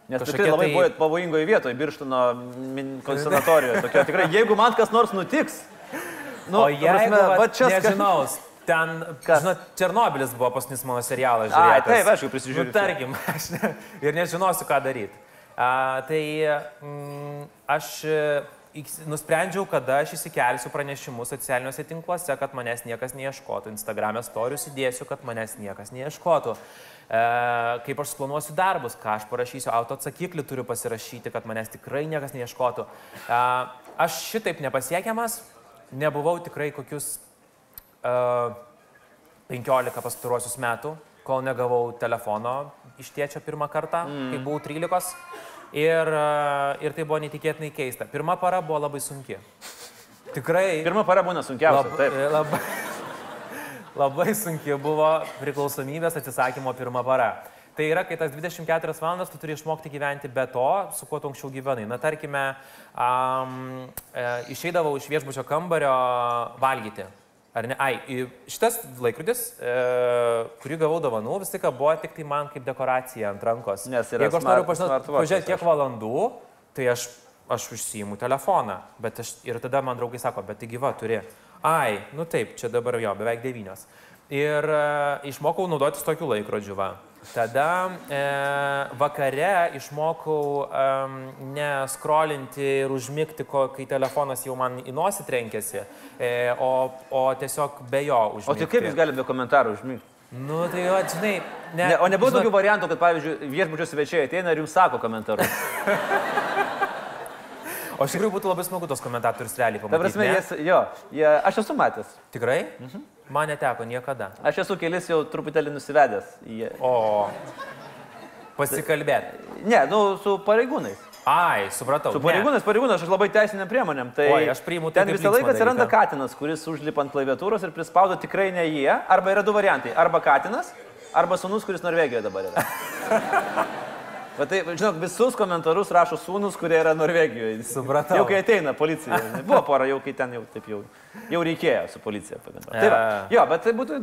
Nes tikrai labai tai... pavojingoje vietoje, birštino konservatorijoje. Tikrai, jeigu man kas nors nutiks, nu, o jeigu, prasme, va, va čia, nežinau, Ten, Kas? žinot, Černobilis buvo paskutinis mano serialas. A, taip, aišku, prisižiūrėjau. Nu, tarkim, aš ne, ir nežinosiu, ką daryti. Tai mm, aš e, nusprendžiau, kada aš įsikelsiu pranešimus socialiniuose tinkluose, kad manęs niekas neieškotų. Instagram'e storius įdėsiu, kad manęs niekas neieškotų. E, kaip aš planuosiu darbus, ką aš parašysiu, auto atsakiklį turiu pasirašyti, kad manęs tikrai niekas neieškotų. E, aš šitaip nepasiekiamas, nebuvau tikrai kokius 15 pastaruosius metų, kol negavau telefono iš tėčio pirmą kartą, mm. kai buvau 13. Ir, ir tai buvo neįtikėtinai keista. Pirma para buvo labai sunki. Tikrai. Pirma para būna sunkiausia. Lab, taip. Labai, labai sunki buvo priklausomybės atsisakymo pirma para. Tai yra, kai tas 24 valandas tu turi išmokti gyventi be to, su kuo tu anksčiau gyvenai. Na, tarkime, um, e, išeidavau iš viešbučio kambario valgyti. Ar ne? Ai, šitas laikrodis, e, kurį gavau dovanų, vis tik buvo tik tai man kaip dekoracija ant rankos. Nes yra Jeigu aš noriu pažiūrėti, kiek valandų, tai aš, aš užsijimu telefoną. Bet aš, ir tada man draugai sako, bet tai gyva turi. Ai, nu taip, čia dabar jo, beveik devynios. Ir e, išmokau naudotis tokiu laikrodžiu. Va. Tada e, vakare išmokau e, neskrolinti ir užmigti, ko, kai telefonas jau man į nosį trenkėsi, e, o, o tiesiog be jo užmigti. O tai kaip jūs galite be komentarų užmygti? Nu, tai jo, žinai, ne. Ne, o nebūtų žinot, tokių variantų, kad, pavyzdžiui, viešbučio svečiai ateina ir jums sako komentarus. O iš tikrųjų būtų labai smagu tos komentatorius realiai Ta pamatyti. prasme, ne? jis, jo, jie, aš esu matęs. Tikrai? Mhm. Man neteko niekada. Aš esu kelis jau truputėlį nusivedęs. Jie... O. Pasikalbėti. Ne, nu, su pareigūnais. Ai, supratau. Su ne. pareigūnais, pareigūnais, aš labai teisiniam priemonėm. Tai Oi, aš priimu tai ten visą laiką atsiranda dalyką. katinas, kuris užlipa ant klaviatūros ir prispaudo tikrai ne jie. Arba yra du variantai. Arba katinas, arba sunus, kuris Norvegijoje dabar yra. Bet tai, žinok, visus komentarus rašo sūnus, kurie yra Norvegijoje. Supratau. Jau kai ateina policija. Buvo pora, jau kai ten jau taip jau, jau reikėjo su policija pabendrauti. Tai va, E. jo, bet tai būtų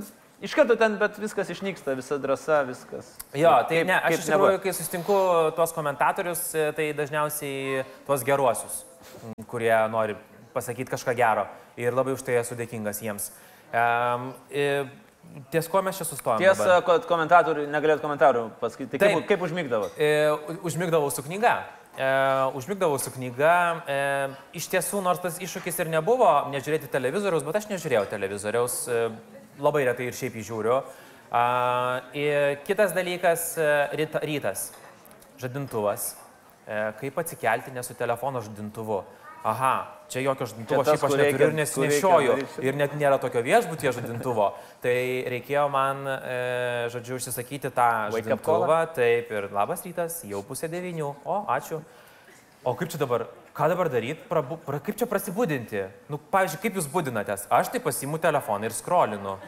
iš karto ten, bet viskas išnyksta, visa drąsa, viskas. Jo, tai Kaip- ne, aš iš tikrųjų, kai sustinku tuos komentatorius, e, tai dažniausiai tuos geruosius, m, kurie nori pasakyti kažką gero. Ir labai už tai esu dėkingas jiems. Um, ties ko mes čia sustojame? Tiesa, kad komentatorių, negalėt komentarų pasakyti. Tai kaip, Taip. kaip užmygdavo? E, užmigdavau su knyga. E, užmigdavau su knyga. E, iš tiesų, nors tas iššūkis ir nebuvo nežiūrėti televizoriaus, bet aš nežiūrėjau televizoriaus. E, labai retai ir šiaip įžiūriu. A, ir kitas dalykas e, ryta, - rytas. Žadintuvas. E, kaip atsikelti ne su telefono žadintuvu? Aha, čia jokio žadintuvo šiaip aš neturiu ir nesinešioju. Ir net nėra tokio viešbutie žadintuvo. Tai reikėjo man, e, žodžiu, užsisakyti tą žadintuvą. Taip, ir labas rytas, jau pusė devynių. O, ačiū. O kaip čia dabar, ką dabar daryti, Prabu, pra, kaip čia prasibūdinti? Nu, pavyzdžiui, kaip jūs būdinatės? Aš tai pasiimu telefoną ir skrolinu.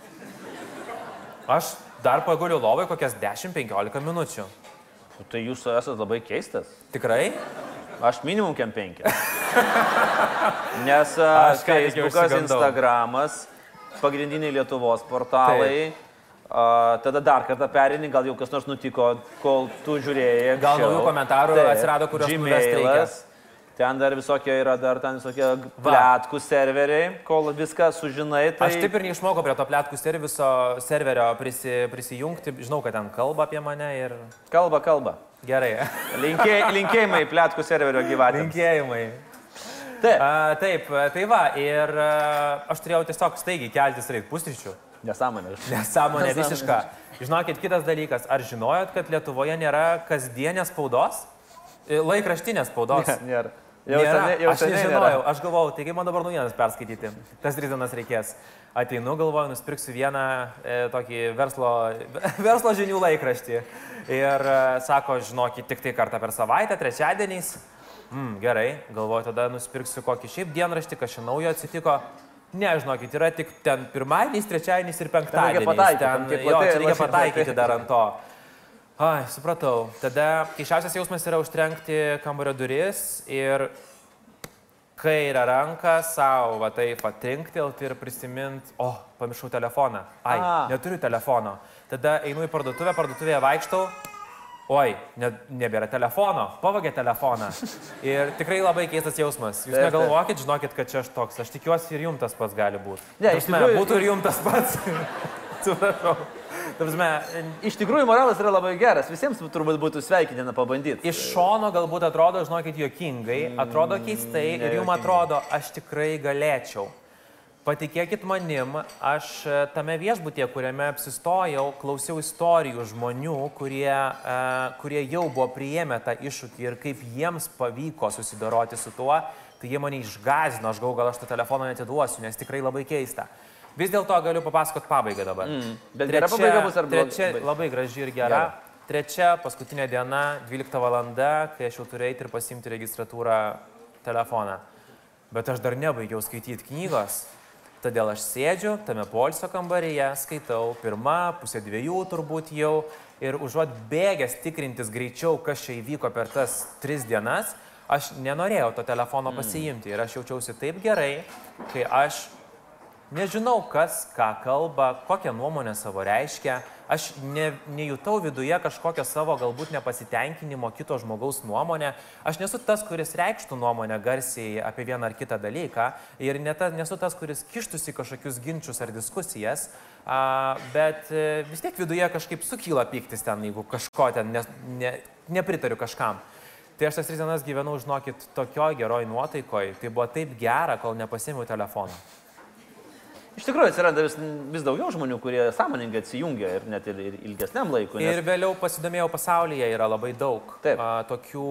Aš dar paguliu lovai kokias 10-15 minučių. Tai jūs esate labai keistas. Tikrai? Aš minimum kem penki. Nes Aš a, ką tik jau Facebookas. Instagramas, pagrindiniai Lietuvos portalai. A, tada dar kartą perini, gal jau kas nors nutiko, kol tu žiūrėjai. Gal naujų komentarų atsirado, kuriuos. Gmailas. Ten dar visokie yra, dar ten visokie plėtkų serveriai, kol viską sužinai. Tai... Aš taip ir neišmokau prie to plėtkų serviso, serverio prisi, prisijungti. Žinau, kad ten kalba apie mane ir Kalba, kalba. Gerai. Linkė, linkėjimai plėtkų serverio gyvatėms. Linkėjimai. Taip. A, taip, tai va, ir a, aš turėjau tiesiog staigiai keltis reikia pusryčių. Nesąmonė. Nesąmonė visiška. Žinokit, kitas dalykas, ar žinojot, kad Lietuvoje nėra kasdienės spaudos? E, Laikraštinės spaudos. Ne, nėra. Jau Nėra. seniai, jau aš nežinojau, nėra. aš galvojau, taigi man dabar naujienas perskaityti. Tas tris dienas reikės. Ateinu, galvoju, nusipirksiu vieną e, tokį verslo, verslo žinių laikraštį. Ir e, sako, žinokit, tik tai kartą per savaitę, trečiadieniais. Mm, gerai, galvoju, tada nusipirksiu kokį šiaip dienraštį, čia naujo atsitiko. Ne, žinokit, yra tik ten pirmadieniais, trečiadieniais ir penktadieniais. pataikyti, ten, ten jo, čia reikia pataikyti dar ant to. Ai, supratau. Tada keišiausias jausmas yra užtrenkti kambario duris ir kairę ranką savo, va taip, atrinktelti ir prisiminti, o, pamiršau telefoną. Ai, A. neturiu telefono. Tada einu į parduotuvę, parduotuvėje vaikštau. Oi, ne, nebėra telefono, pavagė telefoną. Ir tikrai labai keistas jausmas. Jūs negalvokit, žinokit, kad čia aš toks. Aš tikiuosi ir jums tas pats gali būti. Ne, iš tikrųjų- būtų ir jums tas pats. Atsiprašau. Prasme, Iš tikrųjų, moralas yra labai geras. Visiems turbūt būtų sveikintina pabandyti. Iš šono galbūt atrodo, žinokit, juokingai, atrodo keistai ir jums atrodo, aš tikrai galėčiau. Patikėkit manim, aš e, tame viešbutyje, kuriame apsistojau, klausiau istorijų žmonių, kurie, uh, kurie jau buvo priėmę tą iššūkį ir kaip jiems pavyko susidoroti su tuo, tai jie mane išgazino, aš galvoju, gal aš tą telefoną netiduosiu, nes tikrai labai keista. Vis dėlto galiu papasakoti pabaigą dabar. Mm, bet gera pabaiga bus ar? Trečia, labai graži ir gera. Gera. Trečia, paskutinė diena, 12 val. kai aš jau turėjau eiti ir pasimti registratūrą telefoną. Bet aš dar nebaigiau skaityti knygos. Todėl aš sėdžiu tame polsio kambaryje, skaitau pirmą, pusę dviejų turbūt jau. Ir užuot bėgęs tikrintis greičiau, kas čia įvyko per tas tris dienas, aš nenorėjau to telefono pasiimti. Ir aš jaučiausi taip gerai, kai aš Nežinau, kas ką kalba, kokią nuomonę savo reiškia. Aš ne, nejutau viduje kažkokio savo galbūt nepasitenkinimo kito žmogaus nuomonę. Aš nesu tas, kuris reikštų nuomonę garsiai apie vieną ar kitą dalyką. Ir ne ta, nesu tas, kuris kištųsi kažkokius ginčius ar diskusijas. A, bet e, vis tiek viduje kažkaip sukyla piktis ten, jeigu kažko ten ne, ne, nepritariu kažkam. Tai aš tas tris dienas gyvenau, žinokit, tokioj geroj nuotaikoj. Tai buvo taip gera, kol nepasėmiau telefono. Iš tikrųjų atsiranda vis, vis daugiau žmonių, kurie sąmoningai atsijungia ir net ir, ir ilgesniam laikui. Ir vėliau pasidomėjau, pasaulyje yra labai daug Taip. a, tokių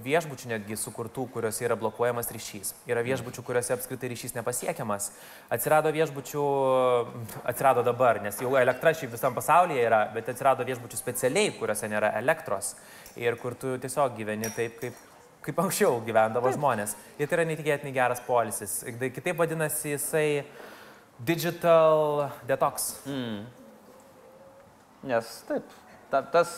viešbučių netgi sukurtų, kuriuose yra blokuojamas ryšys. Yra viešbučių, kuriuose apskritai ryšys nepasiekiamas. Atsirado viešbučių, atsirado dabar, nes jau elektra šiaip visam pasaulyje yra, bet atsirado viešbučių specialiai, kuriuose nėra elektros. Ir kur tu tiesiog gyveni taip, kaip, kaip anksčiau gyvendavo taip. žmonės. Ir tai yra neįtikėtinai geras polisis. Kitaip vadinasi jisai digital detox. Mm. Nes taip, ta, tas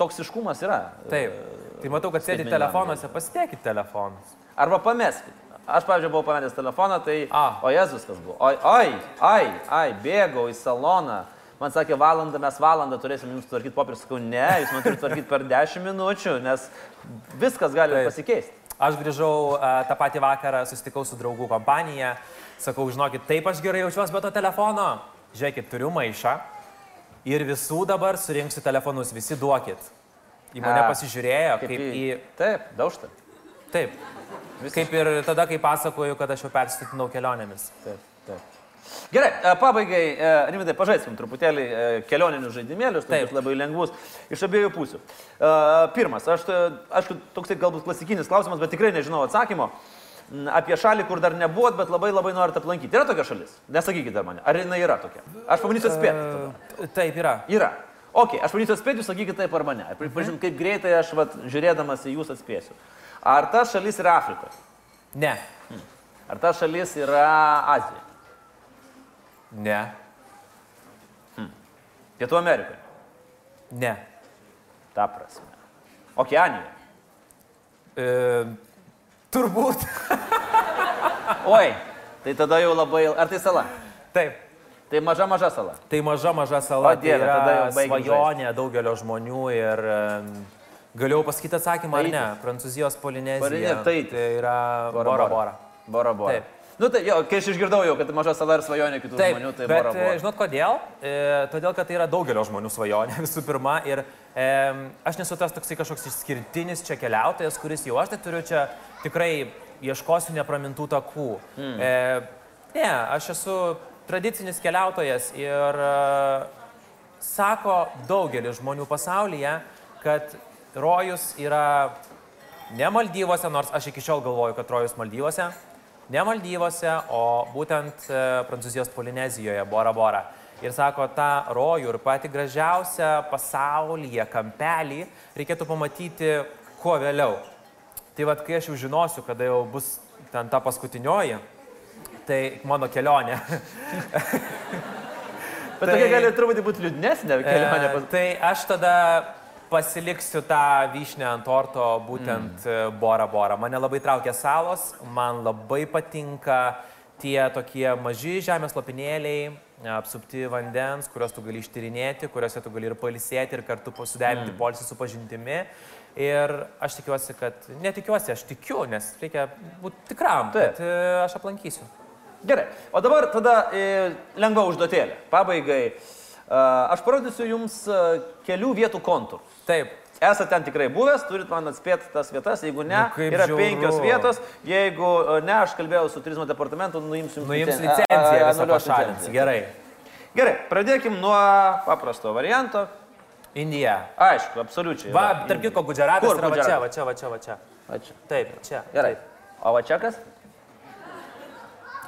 toksiškumas yra. Taip. Tai matau, kad sėdi telefonuose, pasitikėkit telefonus. Arba pameskit. Aš, pavyzdžiui, buvau pametęs telefoną, tai... A. O Jėzus kas buvo? Oi, oi, ai, ai, bėgau į saloną. Man sakė, valandą mes valandą turėsim jums tvarkyti popierius. Sakau, ne, jūs man turite tvarkyti per 10 minučių, nes viskas gali Taip. pasikeisti. Aš grįžau a, tą patį vakarą, susitikau su draugų kompanija, sakau, žinokit, taip aš gerai jaučiuosi be to telefono. Žiūrėkit, turiu maišą ir visų dabar surinksiu telefonus, visi duokit. Į mane A, pasižiūrėjo, kaip, kaip į... Taip, daužta. Taip. Kaip ir tada, kai pasakoju, kad aš jau persitikrinau kelionėmis. Taip, taip. Gerai, e, pabaigai, e, Rimidai, pažaiskim truputėlį e, kelioninius žaidimėlius, Taip. labai lengvus, iš abiejų pusių. Pirmas, aš, aišku, toksai galbūt klasikinis klausimas, bet tikrai nežinau atsakymo. Apie šalį, kur dar nebuvot, bet labai labai norit aplankyti. Yra tokia šalis? Nesakykite man, ar jinai yra tokia? Aš pabandysiu atspėti. E, Taip yra. Yra. Ok, aš pabandysiu atspėti, jūs sakykite taip arba ne. Pažiūrėsim, kaip greitai aš, vat, žiūrėdamas į jūs atspėsiu. Ar ta šalis yra Afrikoje? Ne. Ar ta šalis yra Azijoje? Ne. Pietų Amerikoje? Ne. Ta prasme. Okeanijoje. E, turbūt. Oi, tai tada jau labai... Ar tai sala? Taip. Tai maža maža sala. Tai maža, maža sala. O Dieve, tai yra tada jau svajonė daugelio žmonių ir galėjau pasakyti atsakymą ar ne. Prancūzijos Polinezija. Polinė- Taiti. Tai yra Bora Bora. Bora Bora. Taip. Nu tai jo, kai aš išgirdau jau, kad maža sala ir svajonė kitų Taip, žmonių, tai bet Bora e, žinot kodėl? E, todėl, kad tai yra daugelio žmonių svajonė visų pirma. Ir e, aš nesu tas toksai kažkoks išskirtinis čia keliautojas, kuris jau aš tai turiu čia tikrai ieškosiu nepramintų takų. Mm. E, ne, aš esu tradicinis keliautojas ir e, sako daugelis žmonių pasaulyje, kad rojus yra ne Maldyvose, nors aš iki šiol galvoju, kad rojus Maldyvose. Ne Maldyvose, o būtent e, Prancūzijos Polinezijoje, Bora Bora. Ir sako, tą rojų ir pati gražiausią pasaulyje kampelį reikėtų pamatyti kuo vėliau. Tai vad, kai aš jau žinosiu, kada jau bus ten ta paskutinioji, tai mano kelionė. Bet tokia gali truputį būti liūdnesnė kelionė. E, tai aš tada pasiliksiu tą vyšnę ant torto, būtent mm. Bora Bora. Mane labai traukia salos, man labai patinka tie tokie maži žemės lopinėliai, apsupti vandens, kuriuos tu gali ištyrinėti, kuriuose tu gali ir palisėti, ir kartu suderinti mm. polisį su pažintimi. Ir aš tikiuosi, kad, netikiuosi, aš tikiu, nes reikia būti tikram, Taip. kad e, aš aplankysiu. Gerai, o dabar tada e, lengva užduotėlė. Pabaigai. Aš parodysiu jums e, kelių vietų kontūrus. Taip, Esate ten tikrai buvęs, turit man atspėti tas vietas, jeigu ne, Nu, yra žiauru. penkios vietos, jeigu e, ne, aš kalbėjau su turizmo departamentu, nuimsiu jums nuims licen- licenciją, a- a- visą anuliuos pašalins. licenciją. Gerai. Gerai, pradėkim nuo paprasto varianto. Indija. Aišku, absoliučiai. Va, tarp kitko, Gudžeratas yra va čia, va čia, va čia, va čia. Va čia. Taip, čia. Gerai. O va čia kas?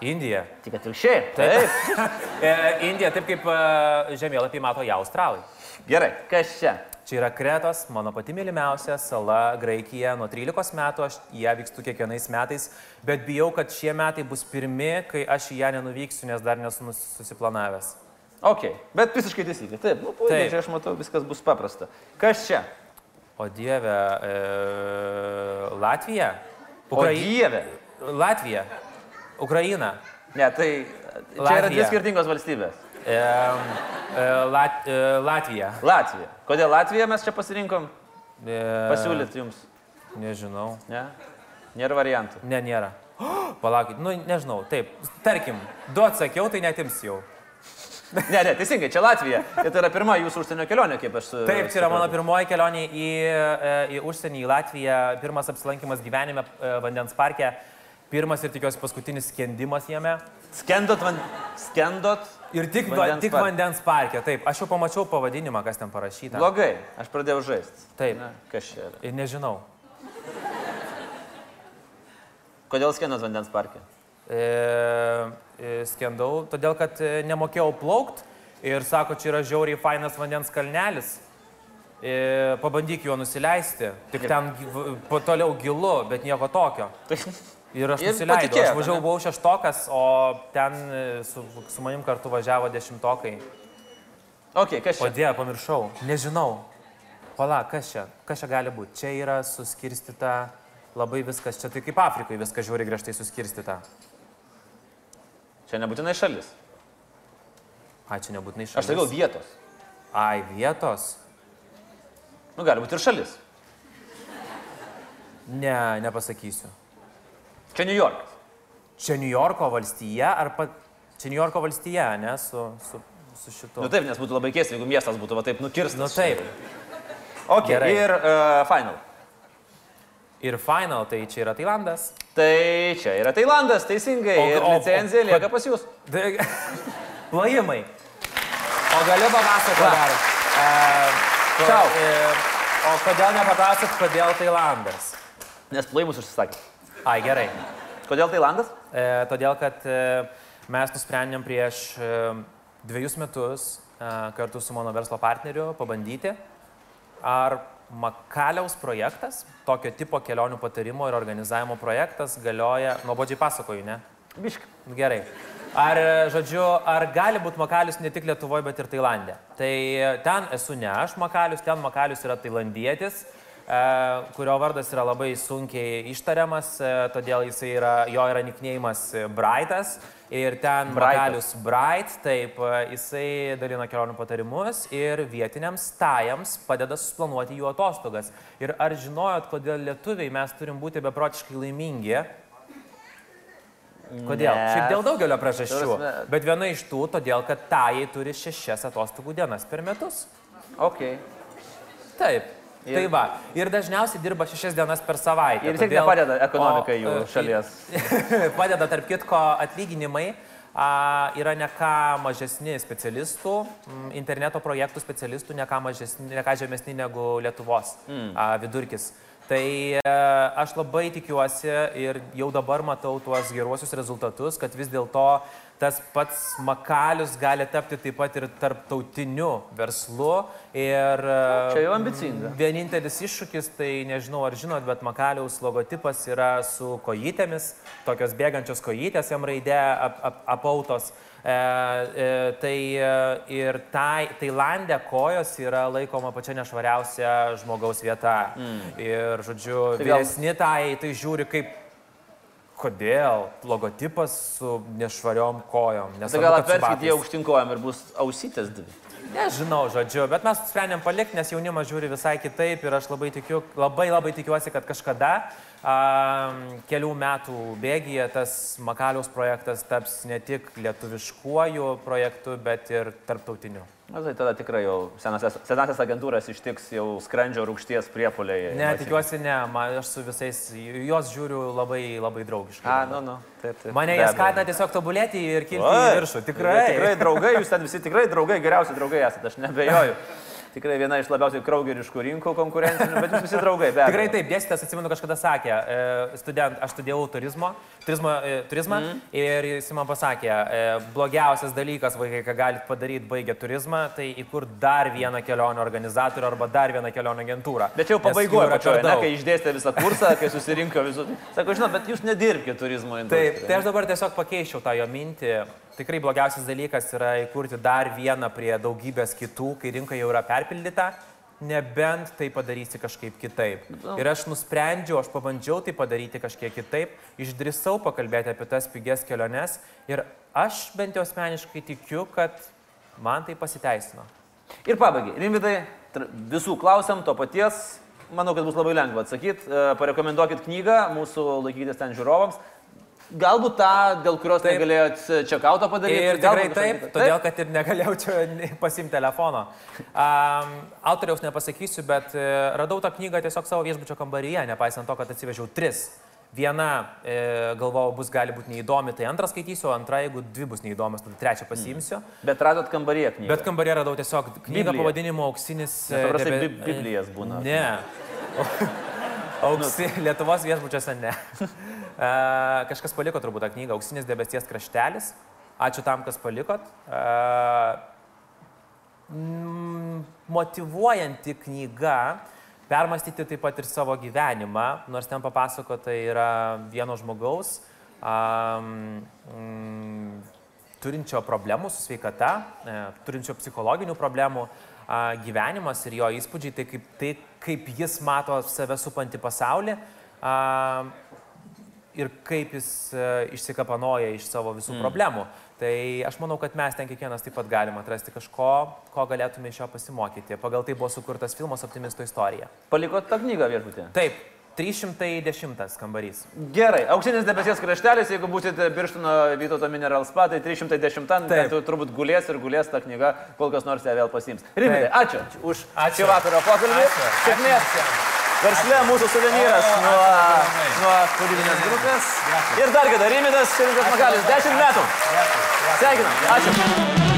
Indija. Tik atvirkščiai. Taip. Taip. E, Indija, taip kaip e, žemėlapį mato ją Australai. Gerai, kas čia? Čia yra Kretos, mano pati mylimiausia sala Graikija. Nuo 13 metų aš ją vykstu kiekvienais metais, bet bijau, kad šie metai bus pirmi, kai aš į ją nenuvyksiu, nes dar nesu susiplanavęs. Ok, bet visiškai teisingai. Taip, nu, puikiai, čia aš matau, viskas bus paprasta. Kas čia? O Dieve, e, Latvija? O Dieve. Latvija. Ukraina. Ne, tai čia yra Latvija. dvi skirtingos valstybės. E, e, Lat, e, Latvija. Latvija. Kodėl Latviją mes čia pasirinkom? E, Pasiūlyti jums. Nežinau. Ne? Nėra variantų. Ne, nėra. Palaukit, nu nežinau, taip. Tarkim, du atsakiau, tai netims jau. Ne, ne, teisingai, čia Latvija. Ir tai yra pirma jūsų užsienio kelionė, kaip aš su... Taip, čia yra mano pirmoji kelionė į, e, į užsienį, į Latviją, pirmas apsilankimas gyvenime e, vandens parke, pirmas ir tikiuosi paskutinis skendimas jame. Skendot, van... Skendot. Ir tik vandens, tik parke. vandens parke, taip. Aš jau pamačiau pavadinimą, kas ten parašyta. Blogai, aš pradėjau žaisti. Taip. Ne, kas čia yra? Ir nežinau. Kodėl skendot vandens parke? E, e, skendau, todėl kad e, nemokėjau plaukti ir sako, čia yra žiauriai fainas vandens kalnelis. E, pabandyk juo nusileisti. Tik ten gyv- po toliau gilu, bet nieko tokio. Ir aš Ir nusileidau. patikėjot, Aš važiavau, buvau šeštokas, o ten e, su, su manim kartu važiavo dešimtokai. Ok, kas O čia? Dieve, pamiršau. Nežinau. Pala, kas čia? Kas čia gali būti? Čia yra suskirstyta labai viskas. Čia tai kaip Afrikoje viskas žiūri griežtai suskirstyta. Čia nebūtinai šalis. Ai, čia nebūtinai Aš šalis. sakiau vietos. Ai, vietos. Nu, gali būti ir šalis. Ne, nepasakysiu. Čia New Yorkas. Čia New Yorko valstija ar pat... Čia New Yorko valstija, ne, su, su, su šitu. Nu taip, nes būtų labai keista, jeigu miestas būtų va taip nukirstas. Nu taip. Ok, Gerai. ir uh, final. Ir final, tai čia yra Tailandas. Tai čia yra Tailandas, teisingai. O- ir licenzija lieka pas jūs. Plojimai. O galiu papasakoti dar. E, ko- Čiau. e, o kodėl nepapasakot, kodėl Tailandas? Nes plojimus užsisakė. Ai, gerai. Kodėl Tailandas? E, todėl, kad e, mes nusprendėm prieš e, dviejus metus e, kartu su mano verslo partneriu pabandyti, ar Makaliaus projektas, tokio tipo kelionių patarimo ir organizavimo projektas galioja, nuobodžiai pasakoju, ne? Biški. Nu, Gerai. Ar, e, žodžiu, ar gali būti Makalius ne tik Lietuvoje, bet ir Tailandė? Tai e, ten esu ne aš Makalius, ten Makalius yra tailandietis, kurio vardas yra labai sunkiai ištariamas, e, todėl jisai yra, jo yra niknėjimas Brightas. Ir ten. Makalius Bright, taip, e, jisai dalina kelionių patarimus ir vietiniams tajams padeda suplanuoti jų atostogas. Ir ar žinojot, kodėl lietuviai mes turim būti beprotiškai laimingi? Kodėl? Nes- Šiaip dėl daugelio priežasčių. Bet viena iš tų, todėl kad tajai turi šešias atostogų dienas per metus. Ok. Taip. Ir- Tai va. Ir dažniausiai dirba šešias dienas per savaitę. Ir vis tiek todėl- nepadeda ekonomikai jų e, šalies. padeda, tarp kitko, atlyginimai. A, yra ne ką mažesni specialistų, m, interneto projektų specialistų, ne ką, mažesni, ne ką žemesni negu Lietuvos mm. a, vidurkis. Tai e, aš labai tikiuosi ir jau dabar matau tuos geruosius rezultatus, kad vis dėlto tas pats Makalius gali tapti taip pat ir tarptautiniu verslu. Ir, e, Čia jau ambicinga. Vienintelis iššūkis, tai nežinau ar žinot, bet Makaliaus logotipas yra su kojytėmis, tokios bėgančios kojytės jam raidė ap, ap, apautos. E, e, tai e, ir tai, Tailandė kojos yra laikoma pačia nešvariausia žmogaus vieta. Mm. Ir, žodžiu, Tai gal- vyresni tai, tai žiūri kaip Kodėl logotipas su nešvariom kojom? Tai gal batais. jį aukštinkojam ir bus ausytės dvi. Nežinau, žodžiu, bet mes sprendėm palikti, nes jaunimas žiūri visai kitaip ir aš labai, tikiu, labai, labai tikiuosi, kad kažkada kelių metų bėgyje tas Makaliaus projektas taps ne tik lietuviškuoju projektu, bet ir tarptautiniu. Na tai tada tikrai jau senasias, senasias agentūras ištiks jau skrandžio rūkšties priepoliai. Ne, tikiuosi ne, man, aš su visais juos žiūriu labai, labai draugiškai. A, nu, nu. Taip, taip. Mane jie skatina tiesiog tobulėti ir kilti Oi, į viršų. Tikrai. Tikrai draugai, jūs ten visi tikrai draugai, geriausi draugai esate, aš nebejoju. Tikrai viena iš labiausiai kraugeriškų rinkų konkurencinių, bet jūs visi draugai. Tikrai taip, dėstytas, atsimenu, kažkada sakė, e, student, aš studijavau turizmo, turizmo, e, turizmą mm. ir jis man pasakė, e, blogiausias dalykas, vaikai, ką galite padaryti baigę turizmą, tai įkur dar vieną kelionių organizatorių arba dar vieną kelionių agentūrą. Bet jau pabaigoje, pačioje, ne, kai išdėstė visą kursą, kai susirinko visų. Sako, žinot, bet jūs nedirbkite turizmo Taip, industrijoje. tai aš dabar tiesiog pakeičiau tą jo mintį. Tikrai blogiausias dalykas yra įkurti dar vieną prie daugybės kitų, kai rinka jau yra perpildyta. nebent tai padarysi kažkaip kitaip. Ir aš nusprendžiau, aš pabandžiau tai padaryti kažkiek kitaip, išdrisau pakalbėti apie tas pigias keliones ir aš bent jau asmeniškai tikiu, kad man tai pasiteisino. Ir pabaigai, rimvidai, visų klausim to paties, manau, kad bus labai lengva atsakyti. E, parekomenduokit knygą mūsų laikytis ten žiūrovams. Galbūt tą, dėl kurios taip. negalėjot čekauto padaryti. Ir tikrai taip, taip, todėl kad ir negalėjau čia pasimti telefono. Um, autoriaus nepasakysiu, bet uh, radau tą knygą tiesiog savo viešbučio kambaryje, nepaisant to, kad atsivežiau tris. Viena, e, galvojau, bus gali būti neįdomi, tai antrą skaitysiu, antra, jeigu dvi bus neįdomios, tada trečią pasiimsiu. Mm. Bet radot kambaryje knygą. Bet kambaryje radau tiesiog knygą Biblija. pavadinimu Auksinis. Paprastai debe... Biblijas būna. Ne. Auksi, Lietuvos viešbučiuose ne. E, kažkas paliko turbūt tą knygą Auksinis debesties kraštelis. Ačiū tam, kas palikot. E, motivuojanti knyga, permastyti taip pat ir savo gyvenimą, nors ten papasakota yra vieno žmogaus, um, um, turinčio problemų su sveikata, e, turinčio psichologinių problemų gyvenimas ir jo įspūdžiai, tai kaip, tai kaip jis mato save supantį pasaulį. A, ir kaip jis e, išsikapanoja iš savo visų mm. problemų. Tai aš manau, kad mes ten kiekvienas taip pat galime atrasti kažko, ko galėtume iš jo pasimokyti. Pagal tai buvo sukurtas filmas Optimisto istorija. Paliko tą knygą viešbutį? Taip. 310 kambarys. Gerai, auksinis debesies kraštelis, jeigu būsite Birštono Vytauto Mineral Spa, tai 310, tai tu turbūt gulės ir gulės tą knygą, kol kas nors ją vėl pasiims. Rimtai, ačiū už ačiū. šį vakaro pokalbį. Sėkmės versle mūsų suvenyras nuo, nuo kūrybinės grupės. Ir dar kada Rimidas Širinkas Makalis, 10 metų. Sveikinam. Ačiū.